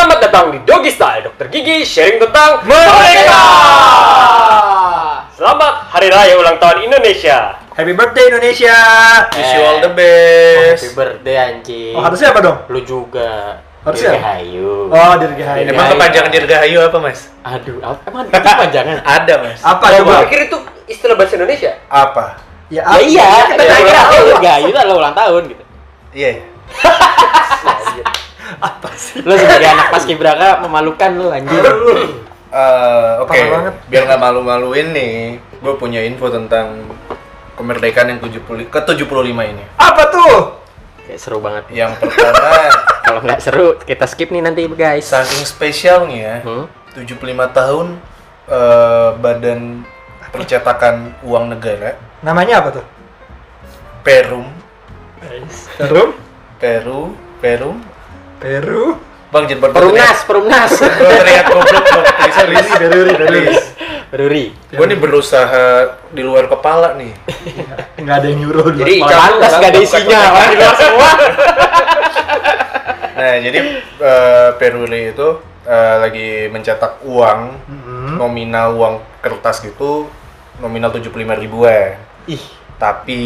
Selamat datang di Doggy Style Dokter Gigi sharing tentang Merdeka! Selamat Hari Raya Ulang Tahun Indonesia. Happy birthday Indonesia. Wish you all the Happy best. birthday anjing. Oh, harusnya apa dong? Lu juga. Harusnya? Dirgahayu. Oh, Dirgahayu. Dirgahayu. Emang kepanjangan Dirgahayu apa, Mas? Aduh, apa- emang itu kepanjangan? Ada, Mas. Apa Oh, coba? gua pikir itu istilah bahasa Indonesia. Apa? Ya, Ya iya, kita kita nggak kira tahu. Dirgahayu itu adalah ulang tahun gitu. Iya. Apa sih? Lu sebagai anak paskibraka memalukan lu anjing. Eh, Oke, banget. biar nggak malu-maluin nih, gue punya info tentang kemerdekaan yang 70 ke 75 ini. Apa tuh? Kayak seru banget. Yang pertama, Kalau nggak seru, kita skip nih nanti guys. saking spesialnya, Hmm? 75 tahun eh, Badan Percetakan Uang Negara Namanya apa tuh? Perum, Peru. Peru, Perum. Peru. Bang jangan Perumnas, perumnas. Gue teriak goblok bang. Please. Peruri, peruri. Please. Beruri. Gue nih berusaha di luar kepala nih. Enggak ada yang nyuruh. Jadi pantas gak ada isinya, orang di luar semua. Nah, jadi eh, Peruli itu eh, lagi mencetak uang Mhm. nominal uang kertas gitu nominal 75 ribuan. Ih, Tapi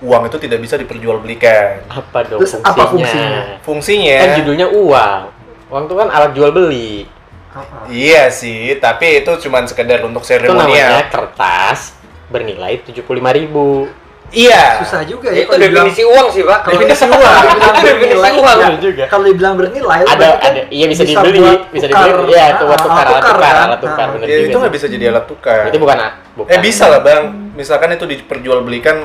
uang itu tidak bisa diperjualbelikan. apa dong Terus fungsinya? apa fungsinya? Fungsinya Kan judulnya uang. Uang itu kan alat jual beli. Heeh. Iya sih, tapi itu cuman sekedar untuk Itu namanya seremonial. kertas bernilai 75.000 ribu. Iya. Susah juga ya itu kalau dibilang definisi uang sih pak definisi uang. itu definisi uang Ya, juga. Kalau dibilang bernilai, Ada kan ada iya bisa, dibeli, buat bisa tukar. dibeli. Iya, itu buat Ah, tukar, alat tukar, kan? alat tukar Ah. bener Ya, juga. itu nggak bisa jadi alat tukar. Berarti bukan ah, bukan. Eh bisa lah bang, misalkan itu diperjualbelikan,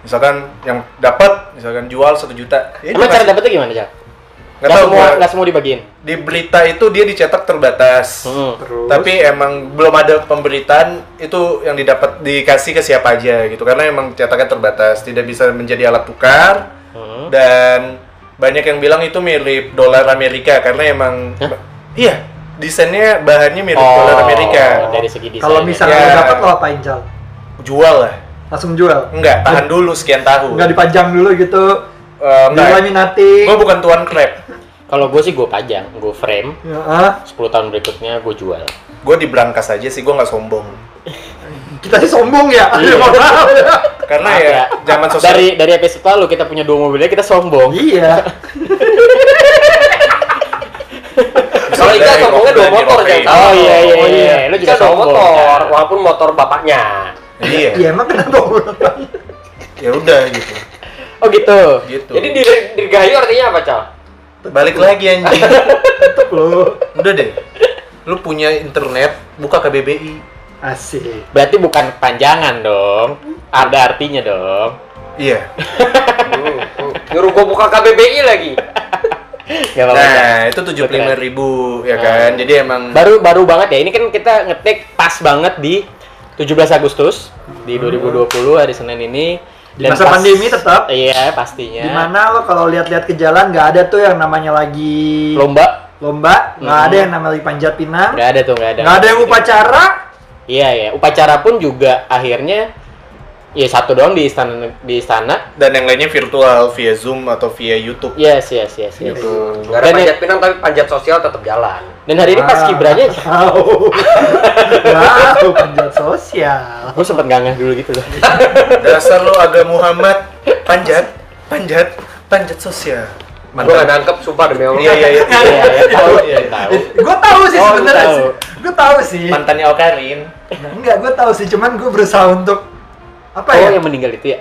misalkan yang dapat, misalkan jual satu juta. Ya, Emang itu cara dapetnya gimana, Cak? Nggak Nggak tahu semua nggak semua dibagiin. di berita itu dia dicetak terbatas. Hmm. Terus. Tapi emang belum ada pemberitaan itu yang didapat dikasih ke siapa aja gitu karena emang cetaknya terbatas, tidak bisa menjadi alat tukar Hmm. dan banyak yang bilang itu mirip dolar Amerika karena emang Hah? iya desainnya bahannya mirip dolar Amerika. Oh, dari segi desain. Kalau misalnya Ya. lo dapat lo apain, Cal? Jual lah. Langsung jual. Enggak, tahan dulu sekian tahun. Enggak dipajang dulu gitu. Eh, Di enggak. laminating. Gue bukan tuan crab. Kalau gue sih gue pajang, gue frame. Ya, ah. 10 tahun berikutnya gue jual. Gue di brankas aja sih, gue nggak sombong. Kita sih sombong ya. Iya. Karena Maaf ya, zaman sosial Dari dari episode lalu kita punya dua mobilnya kita sombong. iya. kalau Dari sombongnya dua motor jangan Oh iya iya Oh, iya. iya. Lu juga dua sombong. motor kan? walaupun motor bapaknya Iya. Iya, emang kenapa? Ya udah gitu. Oh gitu. Gitu. jadi di dirgahayu artinya apa cal balik lagi anjing. Tetep lo. Udah deh. Lu punya internet, buka KBBI. Asik. Berarti bukan panjangan dong. Ada artinya dong. Iya. Hmm, hmm. nyuruh gua buka KBBI lagi Gak. Nah, itu 75.000 ribu ya kan. Jadi emang Baru baru banget ya. Ini kan kita ngetik pas banget di 17 Agustus di 2020 hari Senin ini. Di masa pandemi tetap. Iya pastinya. Di mana lo kalau lihat-lihat ke jalan nggak ada tuh yang namanya lagi Lomba? lomba, nggak Hmm. ada yang namanya lagi panjat pinang, Nggak ada tuh nggak ada. nggak ada yang upacara. Iya ya. Upacara pun juga akhirnya ya satu doang di istana di istana. dan yang lainnya virtual via Zoom atau via YouTube. Yes yes yes yes. Gitu. nggak ada Dan- panjat pinang tapi panjat sosial tetap jalan Dan hari ini pas Ah, kibranya Tahu. Tahu panjat sosial. gue sempet ngangah dulu gitu loh. Dasar lu agak Muhammad panjat, panjat, panjat sosial. gua nggak nangkep sumpah demi Allah Iya iya iya. Iya, iya, tahu, Iya, iya. tahu. Gue tahu sih Oh, sebenarnya. Gue tahu sih. Mantannya Okarin. Enggak, gue tahu sih. Cuman gue berusaha untuk apa Oh ya? yang meninggal itu ya?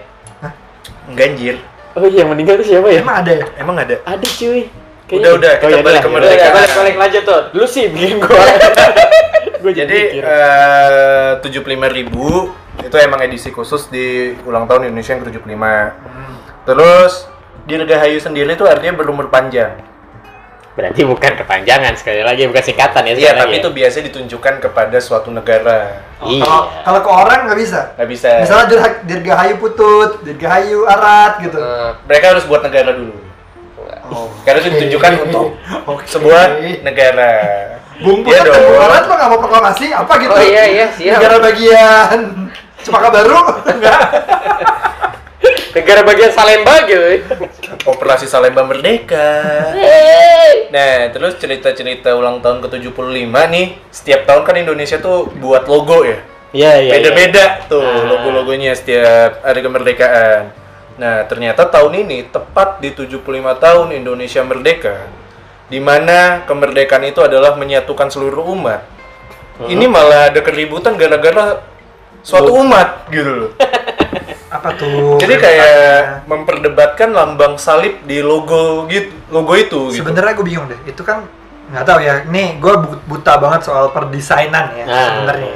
Ganjir. Oh iya yang meninggal itu siapa ya? Emang ada ya? Emang ada? Ada cuy. Udah, udah, kita ya balik udah, ke ya Merdeka. balik balik aja tuh Lu sih bikin gua. gua Jadi eh 75.000 ribu itu emang edisi khusus di ulang tahun Indonesia yang ke-75. Terus Dirgahayu sendiri itu artinya berumur panjang. Berarti bukan kepanjangan sekali lagi, bukan singkatan ya. Iya, tapi lagi itu biasanya ditunjukkan kepada suatu negara. Iya. Kalau kalau ke orang nggak bisa. Nggak bisa. Misalnya dirgahayu putut, dirgahayu arat gitu. Eh, Mereka harus buat negara dulu. Oh. Karena itu ditunjukkan untuk sebuah negara. Bung Iya Putut dan Bung dong. Arat lo nggak mau proklamasi apa gitu? Oh, iya, iya, siap. Negara bagian Cempaka Baru enggak? Negara bagian Salemba gitu. Operasi Salemba Merdeka. Nah, terus cerita-cerita ulang tahun ke-75 nih, setiap tahun kan Indonesia tuh buat logo ya. Iya, iya. Beda-beda tuh Ah. logo-logonya setiap hari kemerdekaan. Nah, ternyata tahun ini tepat di 75 tahun Indonesia merdeka, di mana kemerdekaan itu adalah menyatukan seluruh umat. Ini malah ada keributan gara-gara suatu umat gitu loh. Apa tuh? Jadi kayak memperdebatkan lambang salib di logo gitu, logo itu gitu. Sebenarnya gue bingung deh. Itu kan nggak tahu ya. Nih gue buta banget soal perdesainan ya Nah. sebenarnya.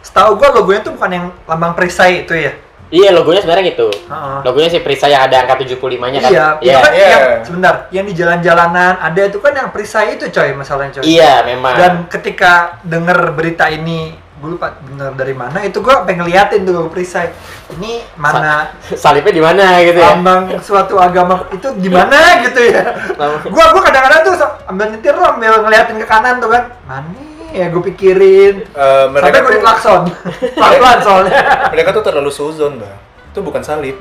Setahu gue logonya tuh bukan yang lambang perisai itu ya. Iya, logonya sebenarnya gitu. Heeh. Logonya si Prisa yang ada angka 75-nya kan? Iya, Iya. kan Iya. yang sebentar, yang di jalan-jalanan ada itu kan yang perisai itu coy masalahnya coy. Iya, memang. Dan ketika denger berita ini, gue lupa bener dari mana, itu gue pengen ngeliatin tuh logo perisai. Ini mana salibnya di mana gitu ya? lambang suatu agama itu di mana gitu ya. gua gua kadang-kadang tuh ambil nyetir lo ambil ngeliatin ke kanan tuh kan. Mana ya gue pikirin. Eh, Sampai mereka gue tuh, diklakson. Pelan-pelan soalnya. mereka tuh terlalu suzon, Bang. Itu bukan salib,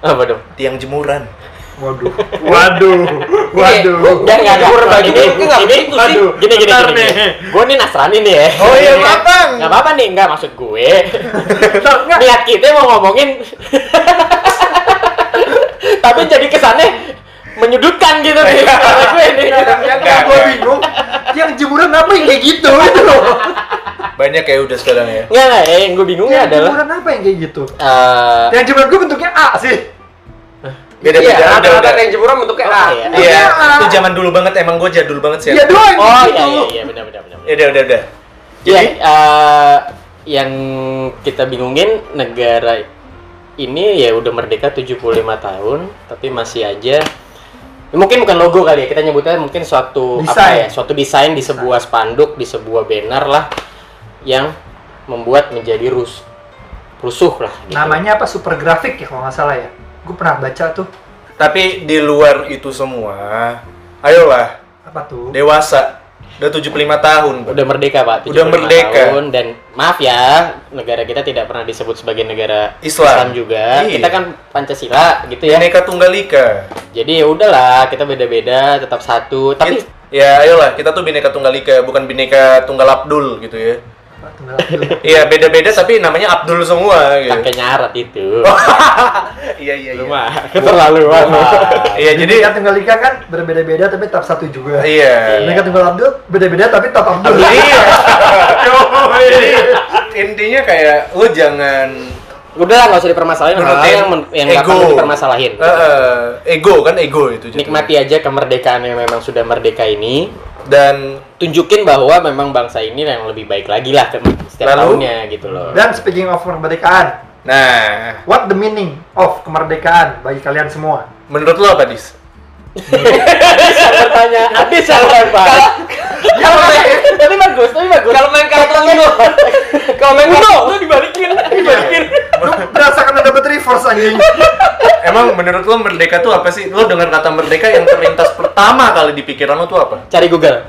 Apa dong? tiang jemuran. Waduh. Waduh. Waduh. Enggak, enggak, enggak. Jemur baju Ini, itu nggak ini, begitu sih. gini, gini, gini, nih. gini. Gue nih Nasrani nih ya. Oh iya, Nggak- Bang. Nggak apa-apa nih, enggak maksud gue. Enggak. Niat kita mau ngomongin, tapi jadi kesannya menyudutkan gitu nih. Kata gue nih. Yang yang gue bingung, yang jemuran apa yang kayak gitu itu loh. Banyak ya udah sekarang ya. Enggak, enggak, eh, yang gue bingungnya Yang adalah jemuran apa yang kayak gitu? eh, Yang jemuran gue bentuknya A sih. Beda-beda, Iya, udah, rata-rata udah. yang jemuran bentuknya Oh, A. iya. Iya, Ah. itu zaman dulu banget emang gue jadul banget sih. Iya doang Oh gitu. iya iya iya benar benar benar. Ya udah udah udah. Iya, eh, yang kita bingungin negara ini ya udah merdeka 75 tahun tapi masih aja ya mungkin bukan logo kali ya kita nyebutnya mungkin suatu apa Desain. ya suatu desain di sebuah spanduk di sebuah banner lah yang membuat menjadi rus rusuh lah gitu. Namanya apa? Super grafik ya kalau nggak salah ya. Gue pernah baca tuh. Tapi di luar itu semua, ayolah Apa tuh? dewasa. Udah 75 tahun. Bang. udah merdeka pak Udah 75 merdeka. tahun dan maaf ya negara kita tidak pernah disebut sebagai negara Islam. juga Iya. kita kan pancasila gitu ya Bineka Tunggal Ika. jadi ya udahlah kita beda-beda tetap satu tapi Kit- ya ayolah kita tuh Bineka Tunggal Ika bukan Bineka Tunggal Abdul gitu ya. Iya beda-beda tapi namanya Abdul semua gitu. kakeknya Arat itu Iya iya Lu iya. mah keterlaluan Iya jadi Bineka Tunggal Ika kan berbeda-beda tapi tetap satu juga. iya. Bineka Tunggal Abdul beda-beda tapi tetap Abdul. Iya. Jadi intinya kayak lu jangan udah nggak usah dipermasalahin hal yang men- yang nggak ego. perlu dipermasalahin Eh, eh, ego kan ego itu jatuhnya. nikmati aja kemerdekaan yang memang sudah merdeka ini dan tunjukin bahwa memang bangsa ini yang lebih baik lagi lah ke setiap Lalu? tahunnya gitu loh. Dan speaking of kemerdekaan, nah. What the meaning of kemerdekaan bagi kalian semua? menurut lo apa dis? bisa bertanya Adis yang lempar tapi bagus tapi bagus. Kalau main kartu Uno, kalau main kartu Uno dibalikin, dibalikin. Reverse anjing. Emang menurut lo merdeka tuh apa sih? Lo dengar kata merdeka yang terlintas pertama kali di pikiran lo tuh apa? cari Google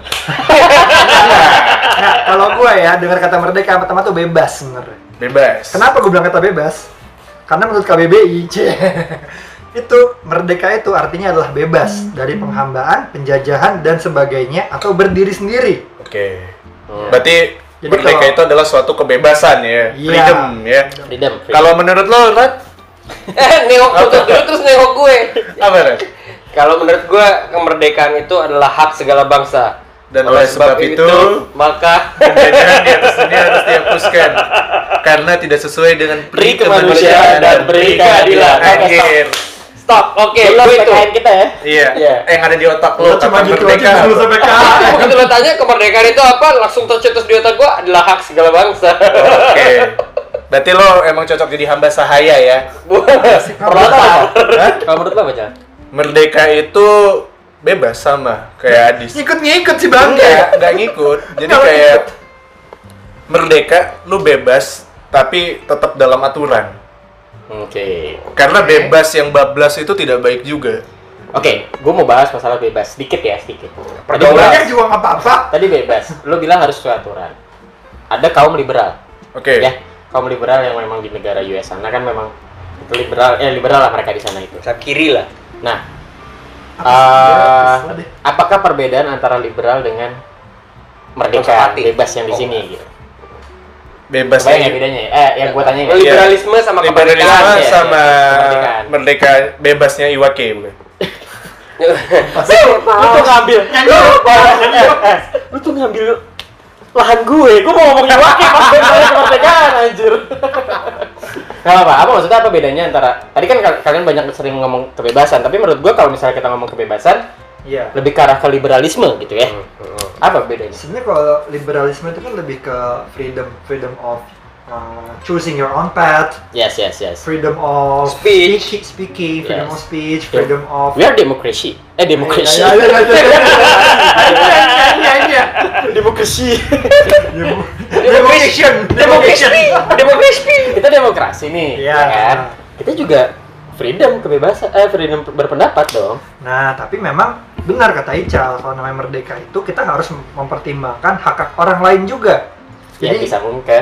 Nah, kalau gue ya dengar kata merdeka pertama tuh bebas sebenarnya. Bebas. Kenapa gue bilang kata bebas? Karena menurut KBBI, itu merdeka itu artinya adalah bebas dari penghambaan, penjajahan dan sebagainya atau berdiri sendiri. Oke. Hmm. Berarti Jadi merdeka kalau- itu adalah suatu kebebasan ya, Iya. freedom ya. freedom, freedom. Kalau menurut lo, Rat, Eh, nengok tutup dulu terus nengok gue. apa Rat? Kalau menurut gue kemerdekaan itu adalah hak segala bangsa. Dan oleh sebab itu, maka penjajahan di atas dunia harus dihapuskan karena tidak sesuai dengan Peri kemanusiaan dan peri keadilan. Akhir. stop. Oke, Belum gue itu. PKN kita ya Iya. Iya. Eh, yang ada di otak lo Lu cuma gitu merdeka. aja dulu sampai kalah. Begitu lo tanya kemerdekaan itu apa, langsung tercetus di otak gue adalah hak segala bangsa. Oke. Berarti lo emang cocok jadi hamba sahaya ya. Kalau menurut lo apa? Kalau menurut lo apa, Cal? Merdeka itu bebas sama kayak Adis. Ngikut ngikut sih bang. Enggak, enggak ngikut. Jadi kayak merdeka lu bebas tapi tetap dalam aturan. Oke. Karena bebas yang bablas itu tidak baik juga. Oke, gue mau bahas masalah bebas sedikit ya, sedikit. Tadi Pergaulannya juga nggak apa-apa. Tadi bebas. Lo bilang harus sesuai aturan. Ada kaum liberal, Oke. ya. Kaum liberal yang memang di negara US sana kan memang Itu liberal, eh liberal lah mereka di sana itu. Sayap kiri lah. Nah, Apa? Ya, eh, deh. apakah perbedaan antara liberal dengan merdeka bebas yang di Oh. sini gitu? Bebas Bayang nih. ya bedanya? ya? Eh, yang gua tanya Oh, Liberalisme sama Liberalisme ya, sama kemerdekaan. merdeka bebasnya Iwake bukan? lu tuh ngambil lu tuh ngambil lahan gue gue mau ngomongin wakil pas gue nanya kemerdekaan anjir. Gak apa, apa maksudnya apa bedanya antara tadi kan kal- kalian banyak sering ngomong kebebasan tapi menurut gue kalau misalnya kita ngomong kebebasan Iya. lebih ke arah ke liberalisme gitu ya. Apa bedanya? Sebenarnya kalau liberalisme itu kan lebih ke freedom, freedom of uh, choosing your own path, yes yes yes freedom of Speech. speaking, speaking, freedom Yes. of speech, Yeah. freedom of we are democracy eh democracy Ya, ya, ya, ya, ya, ya. Iya, iya, iya. demokrasi Demo- Democation, democation. Demokrasi. kita demokrasi nih Iya. ya kan kita juga freedom kebebasan eh freedom berpendapat dong Nah, tapi memang benar kata Ical, kalau namanya merdeka itu kita harus mempertimbangkan hak hak orang lain juga. ya Jadi, bisa mungkin ke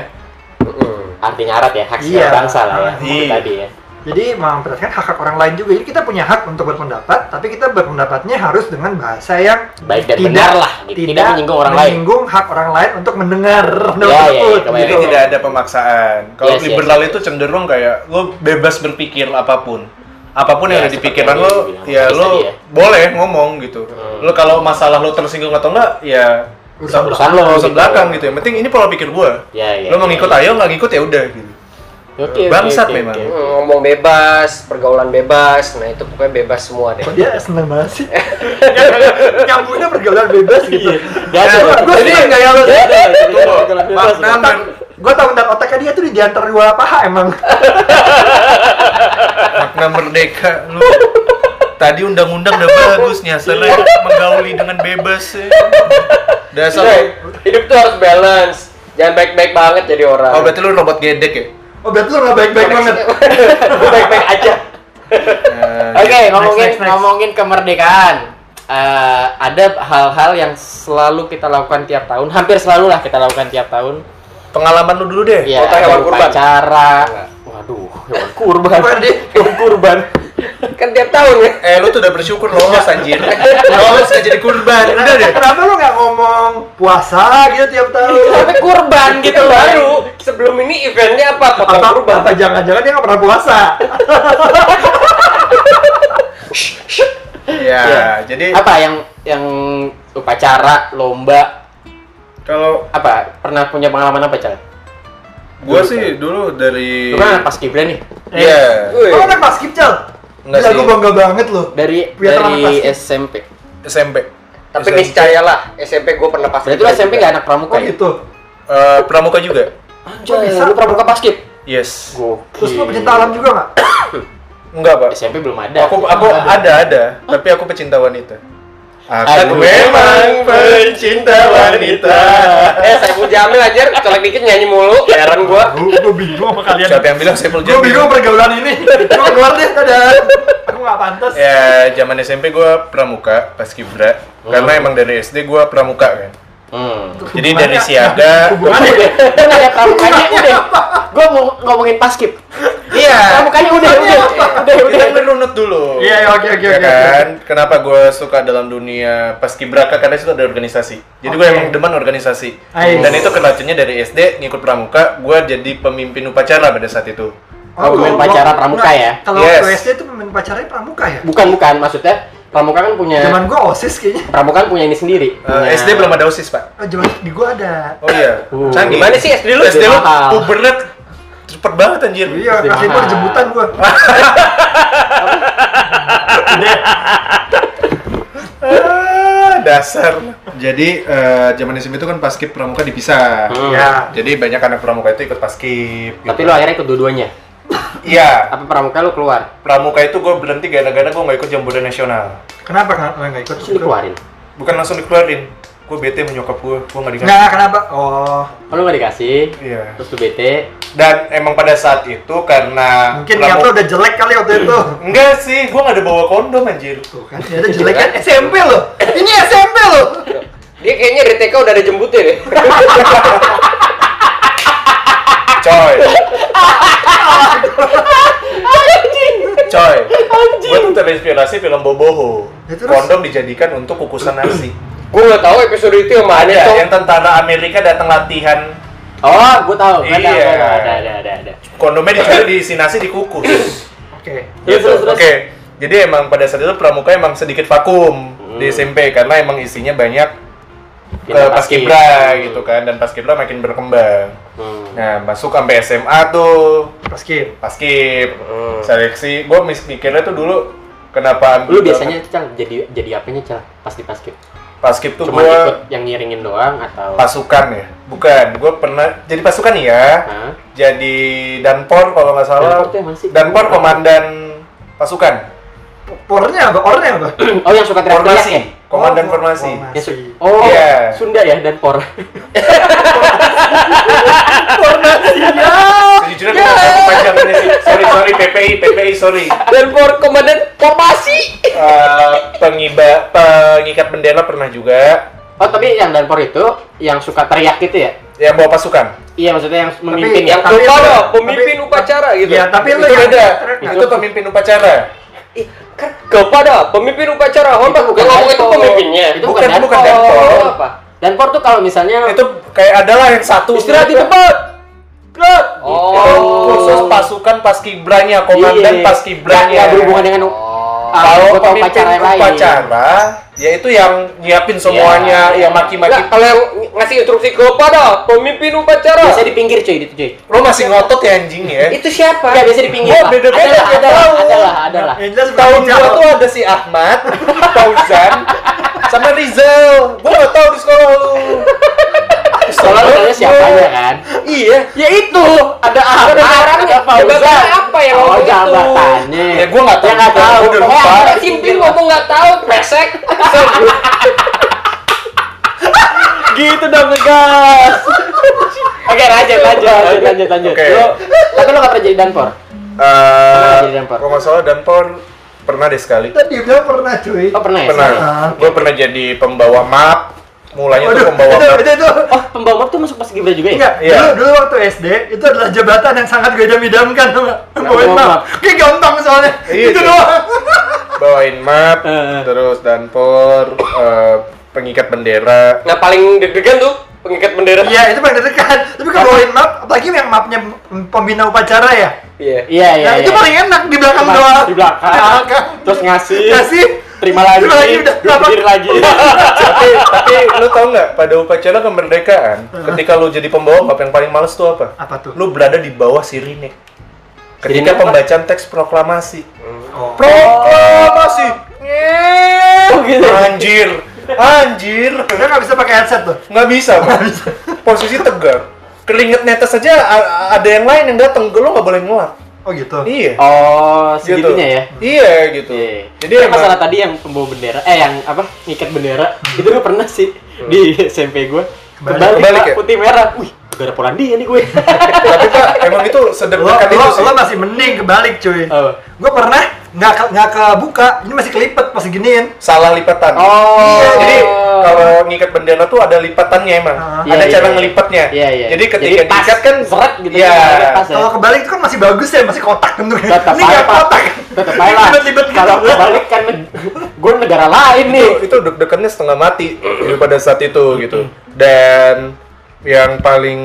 arti nyarat ya hak Iya. bangsa lah ya iya. tadi ya jadi memperhatikan hak hak orang lain juga. Jadi kita punya hak untuk berpendapat, tapi kita berpendapatnya harus dengan bahasa yang baik dan tidak benar lah gitu. tidak, menyinggung orang lain menyinggung hak orang lain untuk mendengar Ya, ya, ya. Jadi tidak ada pemaksaan. Kalau Yes, yes, liberal yes. itu cenderung kayak lo bebas berpikir apa pun. Apa pun yang Ya, ada di pikiran lo, ya lo ya. boleh ngomong gitu. Hmm. Lo kalau masalah lo tersinggung atau enggak, ya Urusan urusan lo urusan gitu. belakang gitu. Yang penting ini pola pikir gua. ya, ya, lo mau ya, ngikut ya. ayo, nggak ngikut ya udah gitu. Oke, oke, Bangsat oke, memang. oke. Hmm, Ngomong bebas, pergaulan bebas. Nah, itu pokoknya bebas semua deh. Kok dia seneng banget sih? Nyambungnya pergaulan bebas gitu. Gak ada Gue seneng gaya lo. Gak ada, Tunggu, pergaulan bebas. makna Gue tau bentar otaknya dia tuh di diantar dua paha emang. makna merdeka lu. Tadi undang-undang udah bagus nyasarnya menggauli dengan bebas. ya. Dasar lo. hidup tuh harus balance. Jangan baik-baik banget jadi orang. Oh berarti lu robot gedek ya? Oh berarti lo gak baik-baik banget. baik-baik aja. Nah, Oke, ngomongin next, next. ngomongin kemerdekaan. Eh, ada hal-hal yang selalu kita lakukan tiap tahun, hampir selalu lah kita lakukan tiap tahun. Pengalaman lu dulu deh. Iya, kurban. Waduh, hewan kurban. Kurban deh. Hewan kurban. Kan tiap tahun ya. Eh lu tuh udah bersyukur lolos anjir. lolos gak jadi kurban. Udah deh. Kenapa lo gak ngomong puasa gitu tiap tahun? Tapi kurban gitu Itu loh. baru. Sebelum ini eventnya apa? Potong Apa, kurban. apa jangan-jangan dia gak pernah puasa? Ya, Iya. jadi Apa yang yang upacara, lomba, kalau apa? Pernah punya pengalaman apa, Cal? Gua sih dulu dari Lu kan pas kibra nih. Iya. Wih. Lo anak pas skip, Cal? Enggak sih. gue bangga banget lo. Dari dari. SMP. SMP. Tapi SMP. niscayalah SMP gue pernah pas. Berarti lu SMP gak anak pramuka Oh ya? gitu. Eh, pramuka juga. Anjay, bisa? lu pramuka basket? Yes. Gokil. Terus lo pecinta alam juga gak? Enggak, Pak. SMP belum ada. Aku aku ada ada, tapi aku pecinta wanita. Aku Aku memang pecinta wanita. Eh, saya Jamil aja, colek dikit nyanyi mulu, heran gua. Gue bingung sama kalian. Siapa yang bilang saya Gue bingung pergaulan ini. Gue keluar deh, dadah. Aku gak pantas. Ya, zaman SMP gua pramuka pas kibra. Karena emang dari SD gua pramuka kan. Hmm. Jadi dari siaga Hubungannya Udah ada pramukanya udah. Gue mau ngomongin paskib. Iya. Pramukanya udah, udah, udah, udah. Kita ngerunut dulu. Iya, iya, oke, oke, Ya oke, kan? Kenapa gue suka dalam dunia paskibraka karena itu ada organisasi. Jadi gue Oke. emang demen organisasi. Dan itu keracunnya dari SD ngikut pramuka, gue jadi pemimpin upacara pada saat itu. Oh, pemain gua- pacara gua- pramuka enggak. ya? Kalau SD itu pemain pacaranya pramuka ya? Bukan, bukan. Maksudnya pramuka kan punya Zaman gue OSIS kayaknya. pramuka kan punya ini sendiri. Eh, Punya- SD belum ada osis pak. Oh, zaman di gue ada. Oh iya. Uh. Canggih. Gimana sih SD lu? SD lu pubernya cepet banget anjir. Iya, kasih mahal. jemputan gue. Ah, dasar. Jadi eh, zaman SMP itu kan paskib pramuka dipisah. Hmm. Ya. Jadi banyak anak pramuka itu ikut paskib. Tapi gitu. lu akhirnya ikut dua-duanya. Iya. Apa pramuka lu keluar? Pramuka itu gue berhenti gara-gara gue nggak ikut jamburan nasional. Kenapa nggak nggak ikut? Terus dikeluarin. Bukan langsung dikeluarin. Gue bete menyokap gue, gue nggak dikasih. Nggak, kenapa? Oh, Oh, lu gak dikasih. Iya. Terus lu bete. Dan emang pada saat itu karena mungkin niat lo udah jelek kali waktu itu. Enggak sih, gue nggak ada bawa kondom anjir. Tuh kan, ternyata jelek kan SMP lo. Ini SMP lo. Dia kayaknya dari TK udah ada jembutnya deh. Coy. Coy, gue tuh terinspirasi film Boboho. Ya? Kondom dijadikan untuk kukusan nasi. Gue nggak tahu episode itu yang mana Ada tuh. yang tentara Amerika datang latihan, Oh, gue tahu. Iya. ada, ada, ada, ada, ada. kondomnya dicari diisi nasi dikukus. Oke. Terus, Gitu. terus, terus. Oke. Jadi emang pada saat itu pramuka emang sedikit vakum di Hmm. SMP karena emang isinya banyak ke paskibra paskib. gitu kan dan paskibra makin berkembang. Hmm. Nah, masuk sampai SMA tuh Paskib. paskib Hmm. seleksi. Gue mikirnya tuh dulu kenapa Lu biasanya Cal jadi jadi apanya Cal? Pas di paskib. paskib tuh Cuma gue ikut yang ngiringin doang atau pasukan ya bukan gue pernah jadi pasukan ya Hah? jadi danpor kalau nggak salah Danpor tuh danpor komandan pasukan Pornya apa? Ornya apa? Oh, yang suka teriak-teriak formasi ya? komandan Oh, formasi formasi. Ya, oh, Iya. Sunda ya dan por. sejujurnya gue nggak tahu panjangannya sih sorry sorry PPI PPI sorry Dan for komandan formasi. Eh, pengiba pengikat bendera pernah juga Oh, tapi yang dan por itu yang suka teriak gitu ya? yang bawa pasukan Iya, maksudnya yang memimpin ya. Yang Tapi kepada itu- pemimpin tapi- upacara gitu. Iya, tapi lu itu yang beda Nah, itu pemimpin upacara kepada pemimpin upacara. Hormat bukan bukan ngomong itu Danpor. pemimpinnya. Itu Bukan, bukan, bukan dan Danpor. por. apa? Dan por tuh kalau misalnya itu kayak adalah yang satu istirahat di tempat. Oh. itu khusus pasukan paskibranya komandan Iya. paskibranya berhubungan dengan kalau pemimpin upacara yang lain. upacara ya itu yang nyiapin semuanya Iya. yang maki-maki kalau yang ngasih instruksi kepada pemimpin upacara. Biasa di pinggir cuy itu cuy. lo masih ngotot ya anjing ya Itu siapa? Enggak biasa di pinggir. Oh, Pak. beda-beda, Adalah, beda adalah, tahu. adalah, adalah. Yang jelas tahun gua Jawa. tuh ada si Ahmad Fauzan sama Rizal gua gak tahu di sekolah lu Sekolah lu tanya siapanya kan? iya Ya itu, ada Ahmad, Ada orangnya. ada. Jabatannya apa yang oh, itu? jabatannya. Ya, gua nggak tahu. Ya nggak tahu. Gua udah lupa. Pokoknya Ada simpil ngomong nggak tahu, pesek. gitu dong gas. Oke lanjut lanjut lanjut lanjut lanjut. Oke. Lu, tapi lu nggak pernah jadi danpor? Eh, jadi Danpor? kalau nggak salah Danpor pernah deh sekali Tadi dia bilang pernah cuy. Oh pernah ya? pernah Ah. gue pernah jadi pembawa map mulanya tuh Waduh, pembawa itu, map itu, itu. Oh pembawa map tuh masuk pas Gibra juga ya? Enggak, Iya. dulu, dulu waktu SD itu adalah jabatan yang sangat gue idam-idamkan tuh nggak? Bawain bawa map. map. Kayak gampang soalnya. Iya, itu cuy. doang. bawain map Eh. terus Danpor eh, pengikat bendera Nah paling deg-degan tuh pengikat bendera. Iya, itu paling dekat. Tapi kalau bawain map, apalagi yang mapnya pembina upacara ya. Iya. Iya iya. Nah, iya. itu paling enak di belakang doang. Di belakang. Di belakang. Terus ngasih. Ngasih. Terima lagi. Terima lagi, udah. Berdiri lagi. tapi tapi lu tau nggak pada upacara kemerdekaan ketika lu jadi pembawa map yang paling males tuh apa Apa tuh? lu berada di bawah sirine ketika apa? pembacaan teks proklamasi Oh. proklamasi Oh, gitu. anjir anjir Dia nggak bisa pakai headset tuh. nggak bisa posisi tegar keringet netes aja ada yang lain yang datang lu nggak boleh ngelak Oh gitu. iya Oh Gitu. segitunya ya? iya gitu Iya. jadi Tapi emang masalah tadi yang pembawa bendera, eh yang apa ngikat bendera, itu gue pernah sih di SMP gue. Kebalik. Kebalik, Kebalik ya? putih merah. Wih, gak ada Polandia nih gue. tapi pak emang itu sederhana itu lo, sih lo masih mending kebalik cuy. Apa? Gue pernah nggak ke, nggak kebuka, ini masih kelipet pas giniin. salah lipatan Oh. Iya, jadi kalau ngikat bendera tuh ada lipatannya emang Ah. ada Iya, cara iya. ngelipatnya Iya, iya. jadi ketika Jadi diikat kan seret gitu, Iya. kan, pas ya. Kalau kebalik itu kan masih bagus ya, masih kotak. Tetap ini nggak kotak. Tetap aja lah. Gitu. Kalau kebalik kan gue negara lain nih. itu itu deg-degannya setengah mati gitu pada saat itu gitu dan yang paling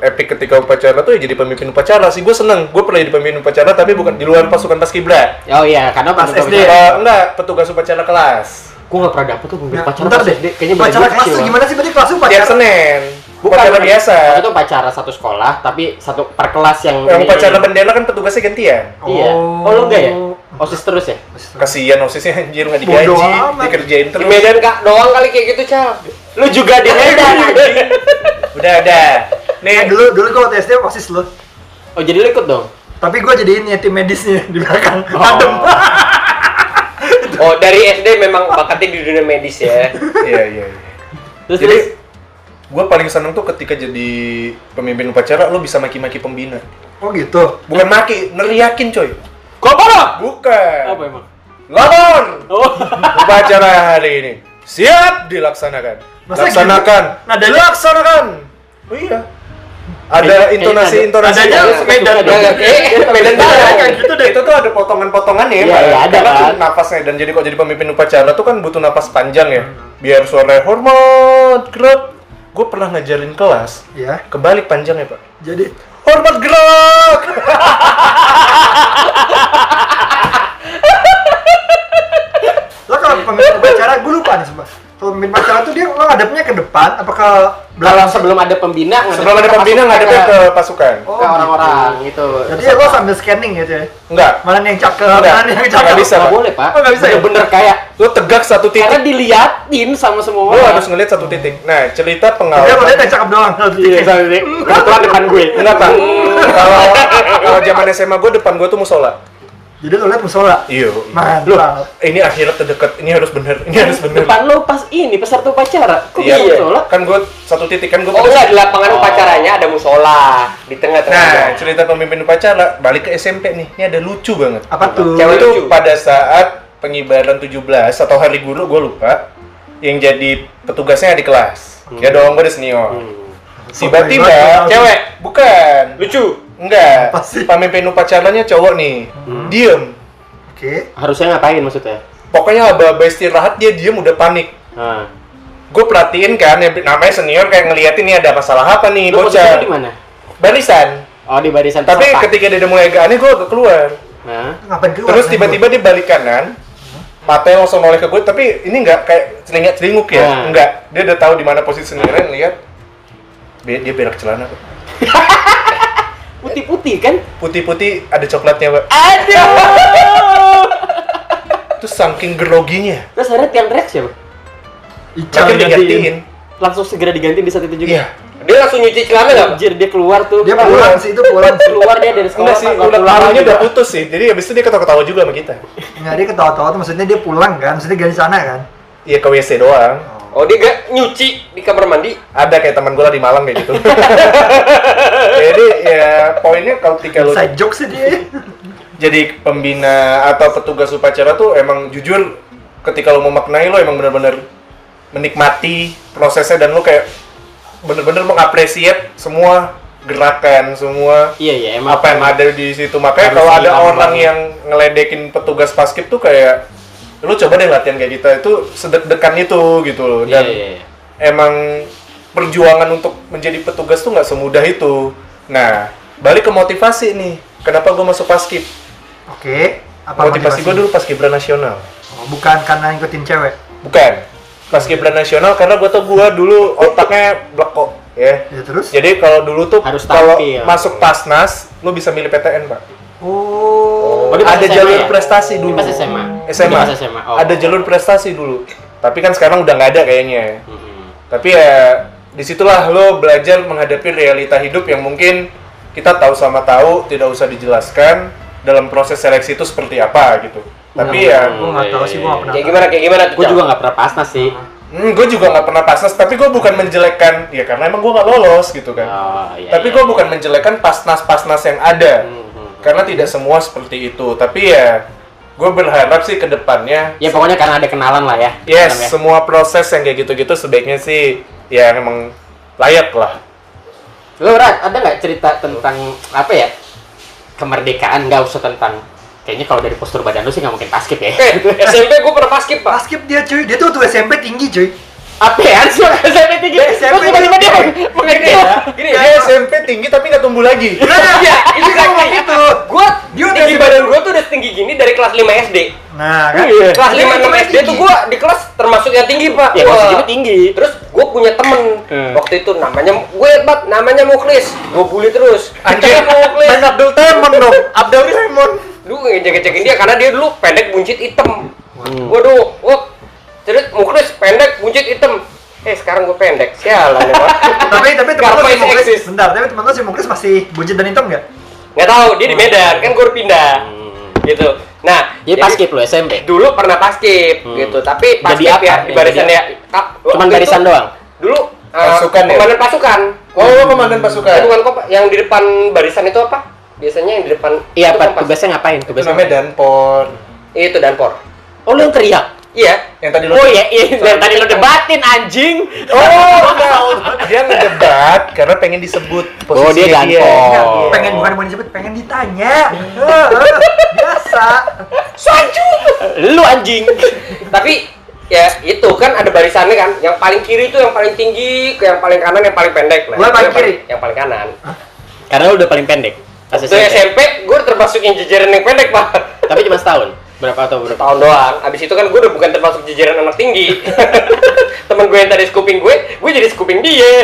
epic ketika upacara tuh ya jadi pemimpin upacara sih gue seneng gue pernah jadi pemimpin upacara tapi bukan di luar pasukan paskibra Oh iya, karena Pas SD. Eh, enggak petugas upacara kelas Gue gak pernah dapet tuh pemimpin Nah, upacara bentar pas deh. SD. Kayaknya upacara kelas tuh gimana sih berarti kelas tiap upacara? senin Bukan, upacara biasa Itu upacara satu sekolah, tapi satu per kelas yang yang ini- upacara bendera kan petugasnya gantian Iya. Oh, lu enggak ya? OSIS terus ya? kasihan osisnya anjir nggak digaji dikerjain Di terus Medan kak doang kali kayak gitu cal. Lu juga di Medan. udah ada Eh, nih dulu dulu gue waktu SD osis lo. oh, jadi lu ikut dong? Tapi gue jadiin ya tim medisnya di belakang. Oh. Adem. Oh dari SD memang bakatnya di dunia medis ya. iya iya iya Terus jadi terus gue paling seneng tuh ketika jadi pemimpin upacara lo bisa maki-maki pembina Oh gitu. bukan maki neriakin coy Kok apa? bukan Apa emang? lapor Oh. upacara hari ini siap dilaksanakan Masa laksanakan gitu? Nadanya- dilaksanakan oh iya ada intonasi ada. intonasi Adanya Medan. Ya, eh, Medan Barat. Kayak gitu deh. itu tuh ada potongan-potongannya ya, Iya, iya, ada kan. napasnya dan jadi kok jadi pemimpin upacara tuh kan butuh napas panjang ya biar suaranya hormat gerak gue pernah ngajarin kelas Ya, kebalik panjangnya pak jadi hormat gerak lo kalau pemimpin upacara gue lupa nih sumpah. Pemimpin upacara tuh dia lo ngadepnya ke depan apa ke belakang? sebelum ada pembina, sebelum ada pembina ngadepnya ke, ke pasukan Oh, ke orang-orang gitu. Jadi lo sambil scanning gitu ya. enggak Mana nih yang cakep, Enggak. mana yang cakep. Nggak bisa, Nggak Pak. boleh pak. Oh, nggak bisa ya? Bener-bener kayak lo tegak satu karena titik diliatin sama semua lo harus ngeliat satu titik nah cerita Dia lo lihat pengalaman yang cakep doang. Iya, sama ini. Kebetulan depan gue. enggak pak kalau kalau zaman SMA gue depan gue tuh musola Jadi lo lihat musola. iya Mantap. ini akhirat terdekat ini harus bener ini harus bener Depan lo pas ini peserta upacara. Kok Iya, bisa musola? kan gue satu titik kan gue Oh enggak, di lapangan Oh. upacaranya ada musola di Nah, tengah-tengah. cerita pemimpin upacara balik ke SMP nih. Ini ada lucu banget. Apa tuh? Cewek itu lucu. pada saat pengibaran 17 atau hari guru gue lupa yang jadi petugasnya di kelas. Ya dong, gue udah senior. Hmm. Tiba-tiba Oh, cewek, bukan. Lucu. Enggak. Apa sih? Pemimpin upacaranya cowok nih. Diem. Oke. Harusnya ngapain maksudnya? Pokoknya aba-aba istirahat dia diem udah panik. Nah. Gue perhatiin kan, ya, namanya senior kayak ngeliatin nih ada masalah apa nih, posisinya bocah. di mana? Barisan. Oh di barisan Tapi peserta. ketika dia udah mulai agak aneh, gue keluar. Nah. Ngapain keluar? Terus tiba-tiba dia balik kanan, matanya langsung noleh ke gue, tapi ini nggak kayak celingak celinguk ya, Nah. enggak. Dia udah tahu di mana posisi sendirian, lihat dia, dia berak celana. Putih-putih kan? putih-putih ada coklatnya, Pak. Aduh. Terus saking groginya, Terus akhirnya tiang teriak siapa? Ical makin digantiin. Langsung segera diganti di saat itu juga. Iya. Dia langsung nyuci celana enggak? Anjir dia keluar tuh. Dia pulang sih itu pulang sih. keluar dia dari sekolah. Enggak sih, Pak. Udah udah Pak. putus sih. Jadi habis itu dia ketawa-ketawa juga sama kita. Nggak dia ketawa-tawa tuh maksudnya dia pulang kan, maksudnya ganti sana kan. Iya ke WC doang. Oh, dia gak nyuci di kamar mandi. Ada kayak teman gue lah di Malang kayak gitu. Jadi ya poinnya kalau ketika lu Side joke sih dia. jadi pembina atau petugas upacara tuh emang jujur ketika lo memaknai lo emang bener-bener menikmati prosesnya dan lo kayak bener-bener mengapresiat semua gerakan semua Iya iya emang. apa yang ada di situ makanya kalau ada orang yang ngeledekin petugas paskib tuh kayak lu coba deh latihan kayak kita itu sedek-dekan itu gitu loh dan iya. iya. emang perjuangan untuk menjadi petugas tuh nggak semudah itu nah balik ke motivasi nih kenapa gue masuk paskib Oke. Apa motivasi gue dulu pas Gibran nasional Oh, bukan karena ngikutin cewek. bukan pas Gibran nasional karena gue tau gue dulu otaknya bleko ya Ya terus? jadi kalau dulu tuh Harus kalau tampil. masuk pasnas lu bisa milih PTN pak Oh. Oh, ada SMA jalur ya? prestasi dulu pas SMA. SMA. SMA. Oh. ada jalur prestasi dulu tapi kan sekarang udah nggak ada kayaknya Mm-mm. tapi ya di situlah lo belajar menghadapi realita hidup yang mungkin kita tahu sama tahu tidak usah dijelaskan dalam proses seleksi itu seperti apa gitu tapi Hmm. ya Gue nggak tahu sih, gue nggak pernah. Kayak gimana? Kayak gimana? Gue juga nggak pernah pasnas sih. Hmm, gue juga nggak pernah pasnas, tapi gue bukan menjelekkan, ya karena emang gue nggak lolos gitu kan. Oh, iya, tapi iya, gue iya. bukan menjelekkan pasnas-pasnas yang ada, Hmm, hmm. karena tidak semua seperti itu. Tapi ya, gue berharap sih ke depannya, Ya pokoknya karena ada kenalan lah ya. yes, ya. semua proses yang kayak gitu-gitu sebaiknya sih, ya emang layak lah. Lo Rat, ada nggak cerita tentang apa ya? Kemerdekaan nggak usah tentang kayaknya kalau dari postur badan lu sih nggak mungkin paskib ya. Oke, SMP gue pernah paskib, Pak. Paskip dia cuy, dia tuh waktu SMP tinggi cuy. Apaan sih orang SMP tinggi? SMP Terus tiba-tiba dia mengecil. Gini, Dia SMP tinggi tapi nggak tumbuh lagi. Iya, itu Dia ngomong exactly. gitu. Gua Dia tinggi badan gua tuh udah setinggi gini dari kelas 5 SD. Nah kan. Iya. Kelas Dia 5 itu 6 SD tuh tinggi. gua di kelas termasuk yang tinggi, Pak. Ya segitu tinggi. Terus gua punya temen Hmm. waktu itu namanya gue bat namanya Muklis. Gua bully terus. Anjir, Muklis. main Abdul Temon dong, Abdul Temon. Lu ngejek-ngecekin dia karena dia dulu pendek buncit hitam. Hmm. Waduh, wah. Terus Muklis pendek buncit hitam. Eh sekarang gue pendek, sialan ya Pak. Tapi tapi teman Karma si is Muklis, exist. bentar, tapi teman lu si Muklis masih buncit dan hitam nggak? Nggak tahu, dia di Medan, kan gue pindah. Hmm. Gitu. Nah, Jadi paskib lu SMP. dulu pernah paskib Hmm. gitu tapi Jadi paskib apa? ya di barisan Jadi ya Cuman barisan doang. dulu uh, Pasukan ya? komandan pasukan Oh, komandan pasukan. Eh, bukan kok Pak. yang di depan barisan itu apa biasanya yang di depan Iya, Pak. Tugasnya ngapain? Itu Tugasnya namanya Danpor. itu danpor Oh, lu yang teriak. Iya. Yang tadi lo Oh iya, iya. Dari tadi lo debatin anjing. Oh, enggak. Dia ngedebat karena pengen disebut Oh, dia ganteng. Enggak, pengen bukan mau disebut, pengen ditanya. Eh, Biasa. Lu anjing. Tapi ya itu kan ada barisannya kan. Yang paling kiri itu yang paling tinggi, ke yang paling kanan yang paling pendek. Nah, Gua paling yang kiri. Yang paling kanan. Karena lu udah paling pendek. Pas Waktu SMP, gue termasuk yang jajaran yang pendek, Pak. Tapi cuma setahun. Berapa atau berapa? Tahun doang. Abis itu kan gue udah bukan termasuk jajaran anak tinggi. Temen gue yang tadi scooping gue, gue jadi scooping dia.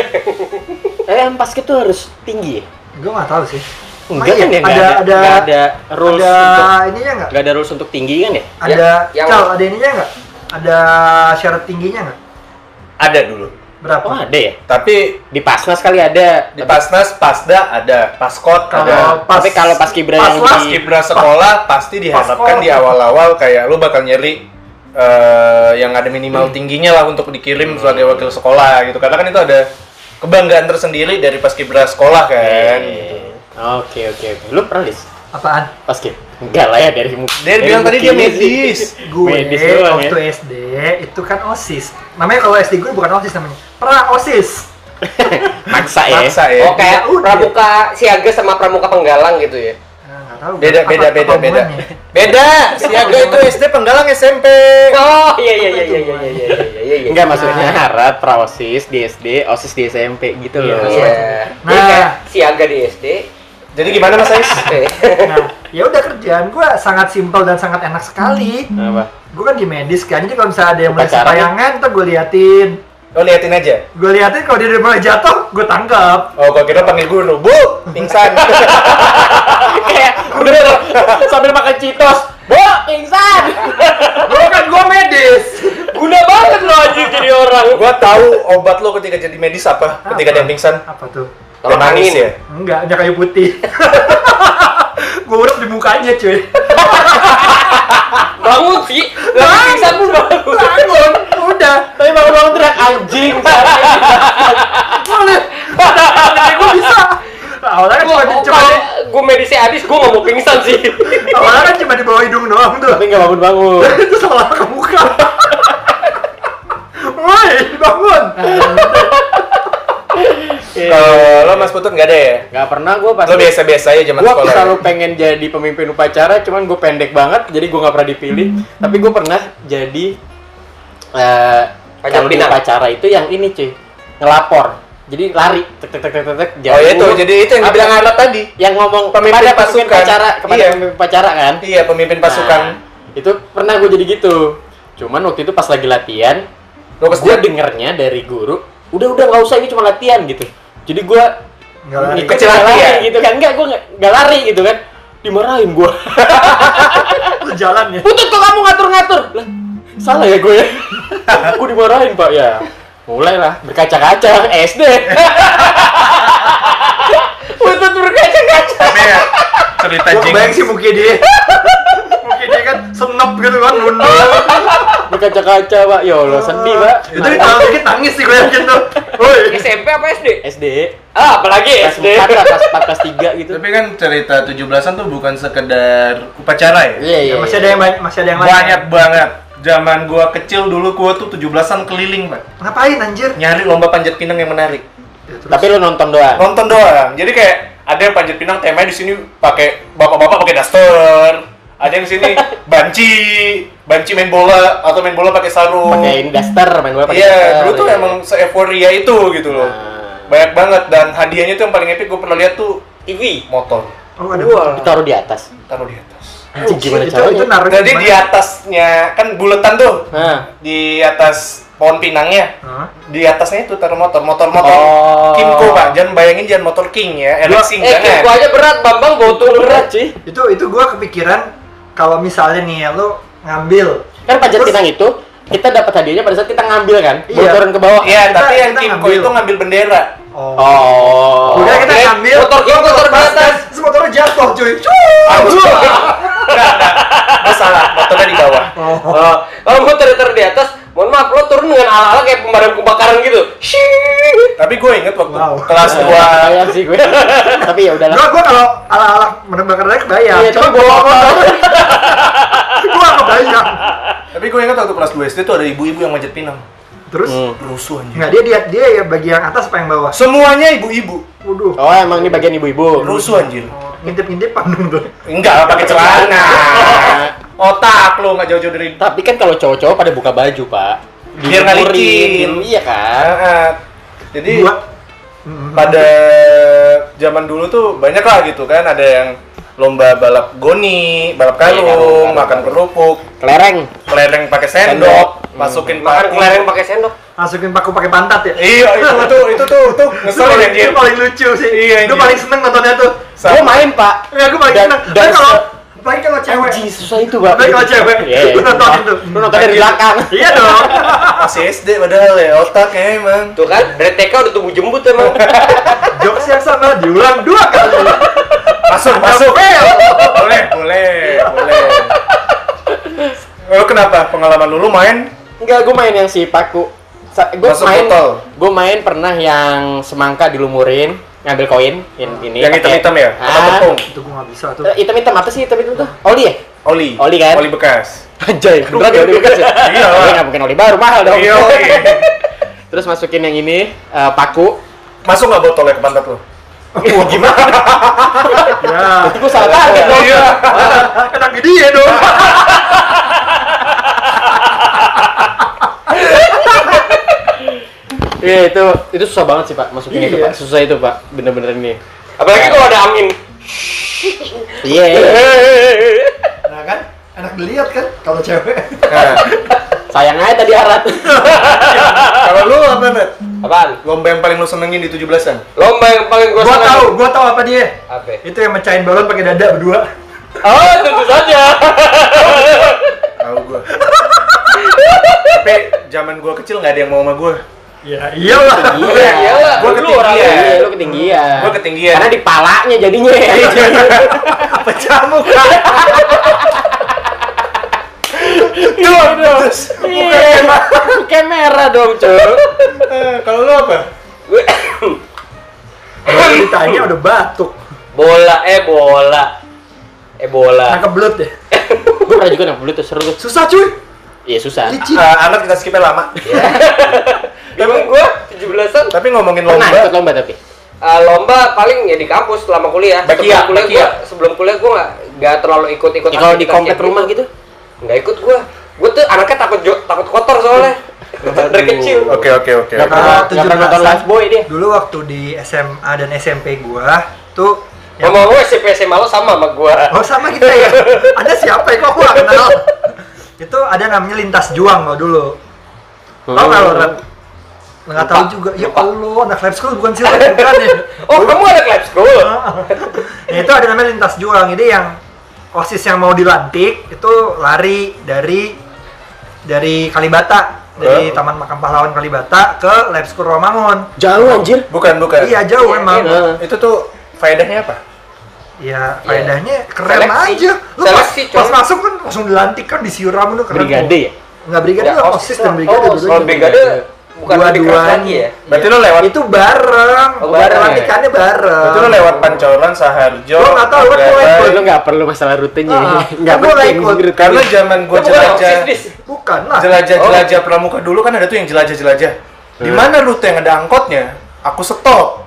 Eh, basket tuh harus tinggi ya? Gue nggak tahu sih. Enggak kan ya? Nggak ada ada, ada nggak ada rules ada untuk ininya nggak? nggak ada rules untuk tinggi kan ya? Ada yang- Cal, ada ininya nggak? Ada syarat tingginya nggak? Ada dulu. Berapa? Oh ada ya? Tapi Di Pasnas kali ada. di Pasnas, Pasda ada, Paskot Kalau ada. pas Tapi kalau pas Kibra pas yang lah, di- Kibra sekolah pasti diharapkan Paskot. di awal-awal kayak lu bakal nyari eh, yang ada minimal tingginya lah untuk dikirim sebagai wakil sekolah gitu. Karena kan itu ada kebanggaan tersendiri dari paskibra sekolah kan. Eh, Oke oke oke. Lu pernah Lis? Apaan? Basket? Enggak lah ya dari Dia dari bilang tadi dia medis. Gue Medis doang waktu ya. SD itu kan OSIS. Namanya kalau SD gue bukan OSIS namanya. Pra OSIS. Maksa ya. Maksa ya. Oh kayak Ya udah. pramuka siaga sama pramuka penggalang gitu ya. Nah, nggak tahu. Beda apa- beda apa beda beda. hubungannya. Beda. Siaga itu SD penggalang SMP. Oh iya iya iya iya iya iya iya iya iya. Enggak maksudnya harap praosis di SD, osis di SMP gitu loh. Iya. Nah. Jadi kayak siaga di SD. Jadi gimana Mas Ais? Nah, ya udah kerjaan gue sangat simpel dan sangat enak sekali. Apa? Gue kan di medis kan, jadi kalau misalnya ada yang mulai Upacara. sepayangan, ntar gue liatin. Lo liatin aja. Gue liatin kalau dia udah mulai jatuh, gue tangkap. Oh, gua kira panggil guru. Bu, pingsan. Kayak bener sambil makan citos. Bo, pingsan. Gue kan gue medis. Guna banget lo anjing jadi orang. gua tahu obat lo ketika jadi medis apa? Ketika dia pingsan. Apa tuh? Teh manis angin. ya. Enggak, ada kayu putih. gue urap di mukanya cuy. Bangun sih. Lagi pingsan pun bangun. Bangun, udah. Tapi bangun-bangun teriak anjing. Boleh. gue bisa. Awalnya kan Gua cuma, cuma kalau di, gue medisnya habis, gue nggak mau pingsan sih. awalnya kan cuma di bawah hidung doang tuh. Tapi nggak bangun-bangun. itu seolah ke muka. Woi, bangun. Kalau lo Mas Putut nggak ada ya? Nggak pernah gue pas Lo biasa-biasa aja zaman gue sekolah. selalu pengen jadi pemimpin upacara cuman gue pendek banget jadi gue nggak pernah dipilih tapi gue pernah jadi eh Panjat kalau di upacara itu yang ini cuy ngelapor jadi lari tek tek tek tek tek, tek Oh ya itu, jauh. jadi itu yang dibilang alat tadi. yang ngomong Pemimpin kepada pasukan. pemimpin upacara kepada Iya. pemimpin upacara kan Iya, pemimpin pasukan. Nah, itu pernah gue jadi gitu cuman waktu itu pas lagi latihan Lo gue dengernya dari guru udah udah nggak usah ini cuma latihan gitu jadi gue Enggak lari. Kecil hati lari ya? gitu kan enggak gue nggak lari gitu kan dimarahin gue Lu jalan ya. Putut kok kamu ngatur-ngatur? Lah, salah ya gue ya? gue dimarahin pak ya mulailah berkaca-kaca SD Putut berkaca-kaca Tapi ya, cerita kebayang sih muka dia. Dia kan senep gitu kan, nunduk. berkaca-kaca pak ya Allah sedih pak Itu kalau dikit nangis sih gue yakin tuh. Woi. SMP apa SD? SD Ah, apalagi kelas SD. 4 lah, kelas 4, kelas 3 gitu Tapi kan cerita 17-an tuh bukan sekedar upacara ya? iya iya Ya, masih ada iya. yang banyak, masih ada yang lain. Banyak banget. Zaman gua kecil dulu gua tuh 17-an keliling, Pak. Ngapain anjir? Nyari lomba panjat pinang yang menarik. Ya, terus. tapi lu nonton doang Nonton doang. Jadi kayak ada yang panjat pinang temanya di sini pakai bapak-bapak pakai daster. Ada yang sini banci, banci main bola atau main bola pakai sarung. pakai ini daster main bola pakai Iya, daster, dulu tuh iya. emang se-euforia itu gitu loh. Nah. Banyak banget dan hadiahnya tuh yang paling epic gue pernah lihat tuh TV. motor. Oh, ada Wah. ditaruh di atas Taruh di atas. Anjing, gimana itu, caranya Itu naruh Jadi gimana? di atasnya kan buletan tuh. nah Di atas pohon pinangnya. Hah? Di atasnya itu taruh motor, motor-motor Oh. Kimco pak, jangan bayangin jangan motor King ya, Racing Eh, jangan. kiko aja berat, Bambang botol berat berat. sih Itu itu gue kepikiran kalau misalnya nih ya, lu ngambil kan panjat Terus- pinang itu kita dapat hadiahnya pada saat kita ngambil kan Iya. bocoran ke bawah Iya, Kita- tapi yang kita ngambil. itu ngambil bendera. Oh. oh Udah kita Oke, ngambil motor King, motor di atas. Terus motornya jatuh cuy. Enggak, enggak. Masalah, motornya di bawah. Oh. Oh, kalau gue taruh di atas, mohon maaf lo turun dengan ala-ala kayak pemadam kebakaran gitu. Shhh. Tapi gue inget waktu Wow. kelas Eh, 2 kebayang sih gue tapi ya udahlah Gua gua kalau ala-ala menembakkan raya kebayang. Iya, Cuma bawa motor. gua nggak kebayang. Tapi gue gue ingat waktu kelas 2 SD tuh ada ibu-ibu yang manjat pinang. Terus Hmm. Rusuh anjir. nggak dia dia dia ya bagi yang atas apa yang bawah? Semuanya ibu-ibu. Waduh. Oh, emang ini bagian ibu-ibu. Rusuh anjir. Oh, Ngintip-ngintip dong tuh. Enggak, pakai celana. Otak lu nggak jauh-jauh dari Tapi kan kalau cowok-cowok pada buka baju, Pak. Biar nggak licin. Iya kan? Jadi Dua. Mm. pada zaman dulu tuh banyak lah gitu kan ada yang lomba balap goni, balap Iya, karung, karung, makan kerupuk, Kelereng. kelereng pakai Sendok. sendok, masukin Makan paku. kelereng pakai sendok. Masukin paku pakai pantat ya. Iya, itu tuh, itu tuh, tuh Itu ngeselin itu paling lucu sih. Iya, Gue paling seneng nontonnya tuh. Gue main, Pak. Ya, gue paling Dan- seneng. dan Tapi kalau apalagi kalau cewek. Anjing, susah itu, Pak. Apalagi kalau cewek. Iya, Lu nontonin tuh. Lu nonton dari belakang. Iya dong. Masih SD padahal ya, otaknya emang. Tuh kan, dari TK udah tumbuh jembut emang. Jokes yang sama diulang dua kali. Masuk, masuk. boleh, boleh, boleh. Lu kenapa? Pengalaman lu, lu main? Enggak, gue main yang si paku. Gue main, gue main pernah yang semangka dilumurin, ngambil koin, yang ini. Yang pakai- hitam-hitam ya? Apa Ah, tepung? Itu gue gak bisa tuh. eh, hitam-hitam apa sih hitam-hitam tuh? Oli ya? Oli. Oli kan? Oli bekas. Anjay, beneran ya oli bekas ya? Iya lah. Nggak mungkin oli baru, mahal dong. Iya. Terus masukin yang ini, eh, paku. Masuk nggak botolnya ke pantat lu? Gimana? Ya. Berarti gue salah target dong. Iya. Kena ke dia dong. Iya itu itu susah banget sih pak masukin itu Iya. pak susah itu pak bener-bener ini. Apalagi kalau ada angin. Iya. Nah kan, enak dilihat kan kalau cewek. Nah, Sayang aja tadi arat. kalau lu apa, Net? Apaan? Lomba yang paling lu senengin di 17-an? Lomba yang paling gue Gua tahu, gua tahu apa dia. Apa? Itu yang mecahin balon pakai dada berdua. Oh, tentu saja. Tahu gua. Tapi zaman gua kecil nggak ada yang mau sama gua. Ya iyalah. Iya. Iyalah, Gua lu orang ketinggian. Iya, lu ketinggian. Gua ketinggian. Karena di palanya jadinya. Pecah muka. Iya dong. Iya. Kayak merah dong, cuy. Eh, kalau lu apa? Gue Kalau ditanya udah batuk. bola, eh bola. Eh bola. Nangkep belut deh. Gue pernah juga nangkep tuh seru tuh. Susah cuy. Iya susah. Licin. Eh, anak kita skipnya lama. Bingung gue 17-an. Tapi ngomongin Pernah ikut lomba, lomba tapi. Eh, lomba paling ya di kampus selama kuliah. Bakia, sebelum kuliah bakia. gua, sebelum kuliah gua nggak nggak terlalu ikut-ikut. Ya, kalau di komplek kayak rumah gitu. Nggak ikut gua. Gua tuh anaknya takut jo- takut kotor soalnya. Dari kecil. Oke oke oke. Gak pernah, Ah, gak pernah nonton 17-an. live boy dia. Dulu waktu di SMA dan SMP gua tuh yang Ngomong gue SMP SMA lo sama sama gua. Oh sama kita ya. Ada siapa ya kok gua nggak kenal. Itu ada namanya lintas juang lo dulu. Tahu nggak lo? Nggak tahu juga. Ya. Allah, anak lab school bukan sih bukan ya. Oh, kamu ada club school? Nah, itu ada namanya lintas juang. Jadi yang osis yang mau dilantik itu lari dari dari Kalibata dari? Taman Makam Pahlawan Kalibata ke Lab School Romangun. Jauh anjir. Bukan bukan. Iya jauh Iya, emang. iya. Itu tuh faedahnya apa? Ya faedahnya keren Seleksi. aja. Lu pas, Seleksi, pas coy. masuk kan langsung dilantik kan di Siuram itu keren. Brigade ya? Enggak brigade Ya, osis dan brigade Oh, dulu. kalau brigade bukan Dua-duanya. lagi ya? Berarti lu lewat- Itu bareng. Oh, bareng ya? Lantikannya bareng. Itu lu lewat Pancoran, Saharjo. Gua nggak tahu, cuma ikut. Lu nggak perlu masalah rutenya. Ah, Nggak gua nggak penting ikut. Karena zaman gua Lu bukan jelajah. Bukan lah. jelajah-jelajah pramuka dulu kan ada tuh yang jelajah-jelajah. Di mana rute yang ada angkotnya, aku stop.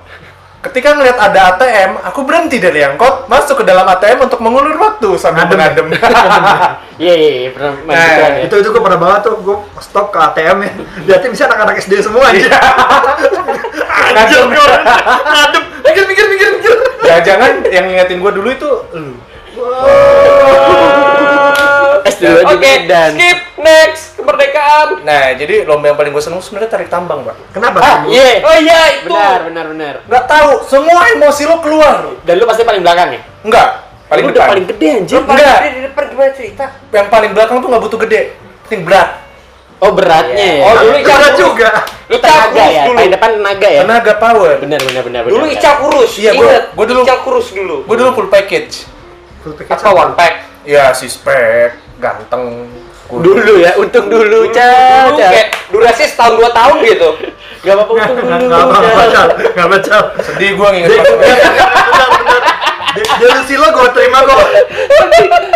Ketika ngeliat ada ATM, aku berhenti dari angkot, masuk ke dalam ATM untuk mengulur waktu sambil Ngadem. mengadem. Iya, iya, iya, pernah main Nah, ya. itu itu gue pernah banget tuh gue stop ke ATM ya lihatnya bisa anak-anak SD semua Iya. aja anjir orang ngadep mikir mikir mikir mikir Jangan-jangan yang ngingetin gua dulu itu lu. Es dulu di Oke, skip next kemerdekaan. Nah, jadi lomba yang paling gue seneng sebenarnya tarik tambang, Pak. kenapa Ah, iya. Oh iya itu. Benar, benar, benar. Nggak tahu, semua emosi lo keluar. Dan lu pasti paling belakang ya? Enggak, paling Lu depan. udah paling gede anjir. Lu paling Enggak. gede di depan gimana cerita? Yang paling belakang tuh nggak butuh gede, penting berat. Oh, beratnya ya. Oh, dulu Ica Berat kurus. juga lu tenaga ya, dulu. paling depan tenaga ya. Tenaga power. Benar, benar, benar, benar. Dulu Ica kurus. Iya, gua- gua dulu- Ica kurus dulu. Gue dulu full package. Full package Apa one pack? Ya, si spek, ganteng. Dulu ya, untung dulu, Dulu, kayak durasi setahun dua tahun gitu. Gak apa-apa untung dulu. nggak apa-apa. Cal. nggak apa Cal. Sedih gue nginget delusi lo gue terima kok.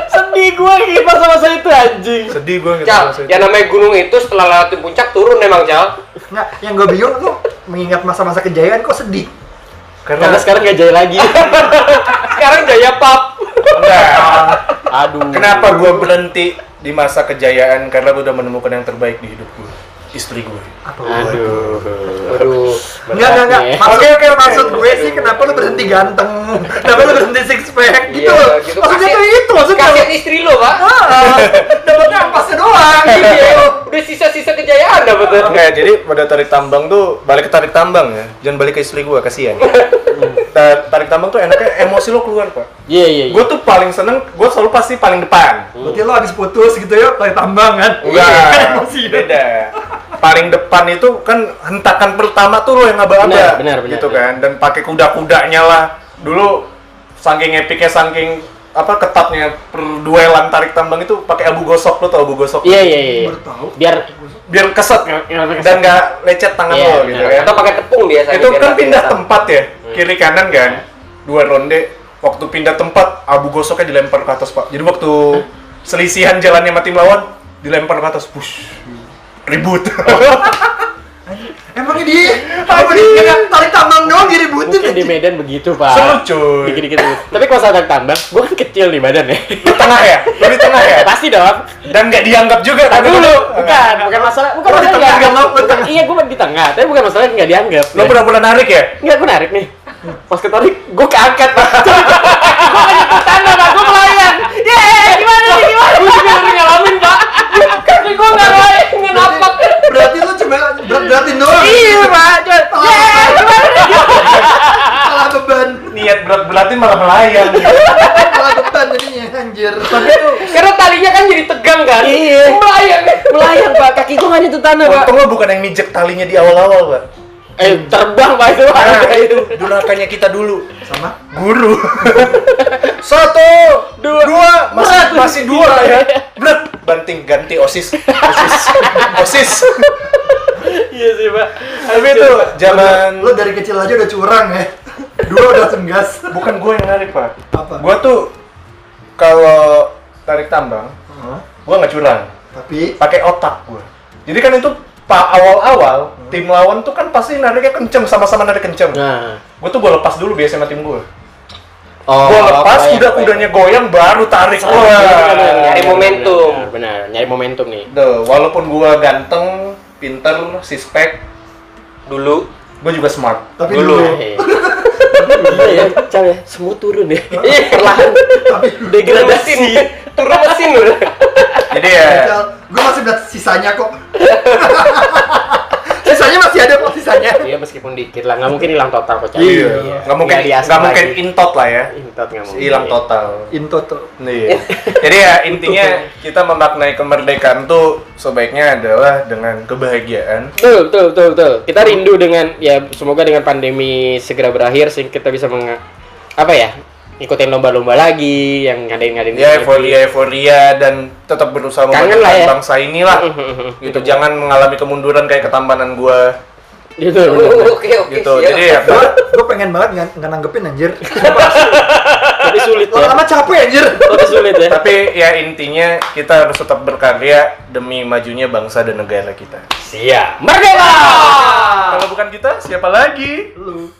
Sedih gue gitu masa-masa itu anjing. Sedih gue Cal, masa itu. yang namanya gunung itu setelah lewatin puncak turun emang Cal. Nah, yang gue bingung tuh mengingat masa-masa kejayaan kok sedih. Karena Karena sekarang gak jaya lagi. Sekarang jaya pap. enggak. Aduh. Kenapa gue berhenti di masa kejayaan? Karena gue udah menemukan yang terbaik di hidup gue. Istri gue. Apa Aduh. Aduh. Enggak, enggak, enggak. Maksud, Oke, oke, maksud gue sih kenapa lu berhenti ganteng? Kenapa lu berhenti six pack? Gitu. Iya, gitu. Maksudnya tuh itu maksudnya. Kasihan istri lo, Pak. Ah, Dapatnya ampasnya doang gitu. Iya, udah sisa-sisa kejayaan dapat tuh. Enggak, jadi pada tarik tambang tuh balik ke tarik tambang ya. Jangan balik ke istri gue, kasihan. Ta- tarik tambang tuh enaknya emosi lo keluar, Pak. Iya iya. iya. Gue tuh paling seneng, gue selalu pasti paling depan. Berarti lo habis putus gitu ya, lagi tambang kan? Enggak, Emosi. beda. Paling depan itu kan hentakan pertama tuh lo yang aba-aba. Benar, benar, benar, Gitu benar. kan, dan pakai kuda-kudanya lah. Dulu saking epicnya, saking apa ketatnya perduelan tarik tambang itu pakai abu gosok lo tau abu gosok? Iya iya iya. Biar biar keset dan nggak lecet tangan Iya, lo gitu benar. ya Atau pakai tepung biasanya. itu biar kan pindah kelihatan. tempat ya kiri kanan kan? Dua ronde waktu pindah tempat abu gosoknya dilempar ke atas pak. Jadi waktu selisihan jalannya mati melawan dilempar ke atas push. Ribut Emangnya dia apa dia tarik tambang doang diributin mungkin di. Medan begitu pak. seru cuy Dikit-dikit. Tapi kalau saat tambang, gue kan kecil nih badan ya. di tengah ya di tengah ya Pasti dong. dan nggak dianggap juga kan dulu, bukan, bukan masalah, bukan Oh, di masalah tengah, di tengah. Iya, gue di tengah, tapi bukan masalah nggak dianggap. lo pernah-pernah narik ya Enggak, gue narik nih. Pas ketarik, gue keangkat, Pak. gue nyentuh tanda, Pak. Gue melayang. Yeay, gimana nih, gimana? Gue juga udah ngalamin, Pak. Kaki gue nggak melayang, nggak napak. Berarti lo cuma berat-beratin doang. Iya, Pak. Coba. Yeay, gimana nih? Salah beban. niat berat-beratin malah melayang beban jadinya anjir. Karena talinya kan jadi tegang kan. Iya. Melayang. Melayang, Pak. Kaki gue nggak nyentuh tanah, Pak. untung lo bukan yang mijek talinya di awal-awal pak Eh, terbang, Pak, itu, Pak. nah itu durhakannya kita dulu Sama guru satu dua, dua masih Berat. masih dua ya berat banting ganti osis osis osis Iya sih, Pak. tapi itu zaman lo dari kecil aja udah curang ya. Dua udah langsung gas. bukan gue yang narik pak Apa? gue tuh kalau tarik tambang Hah? gue nggak curang Tapi pakai otak gue jadi kan itu pak awal-awal tim lawan tuh kan pasti nariknya kenceng sama-sama narik kenceng Nah. gue tuh gue lepas dulu biasa sama tim gue Oh, gue lepas kuda-kudanya goyang baru tarik. Wah. Benar, Nyari momentum. Benar, benar, nyari momentum nih. Tuh, walaupun gue ganteng pinter sispek Dulu. gue juga smart tapi Dulu. dulu. Iya ya, Cal ya, semua turun ya. Perlahan Tapi degradasi. Turun mesin udah. jadi ya gue masih lihat sisanya kok. sisanya masih ada kok sisanya. Iya meskipun dikit lah, nggak mungkin hilang total kok Cal. iya nggak mungkin Nggak mungkin intot lah ya Intot nggak mungkin. hilang total Into tuh. Iya. Jadi ya intinya kita memaknai kemerdekaan tuh sebaiknya adalah dengan kebahagiaan. Betul, betul, betul, betul. Kita rindu dengan ya semoga dengan pandemi segera berakhir sehingga kita bisa meng apa ya ikutin lomba-lomba lagi yang ngadain-ngadain Ya gitu. euforia euforia dan tetap berusaha Kangen lah memajukan ya. bangsa inilah. gitu jangan mengalami kemunduran kayak ketambanan gua Gitu, betul. Oke, oke. gitu. siap. Jadi ya Gue gue pengen banget nggak nggak nanggepin anjir. Tapi sulit ya. Lama-lama capek anjir. Tapi sulit ya. tapi ya intinya kita harus tetap berkarya demi majunya bangsa dan negara kita. Siap. Merdeka! Kalau bukan kita, siapa lagi? Lu.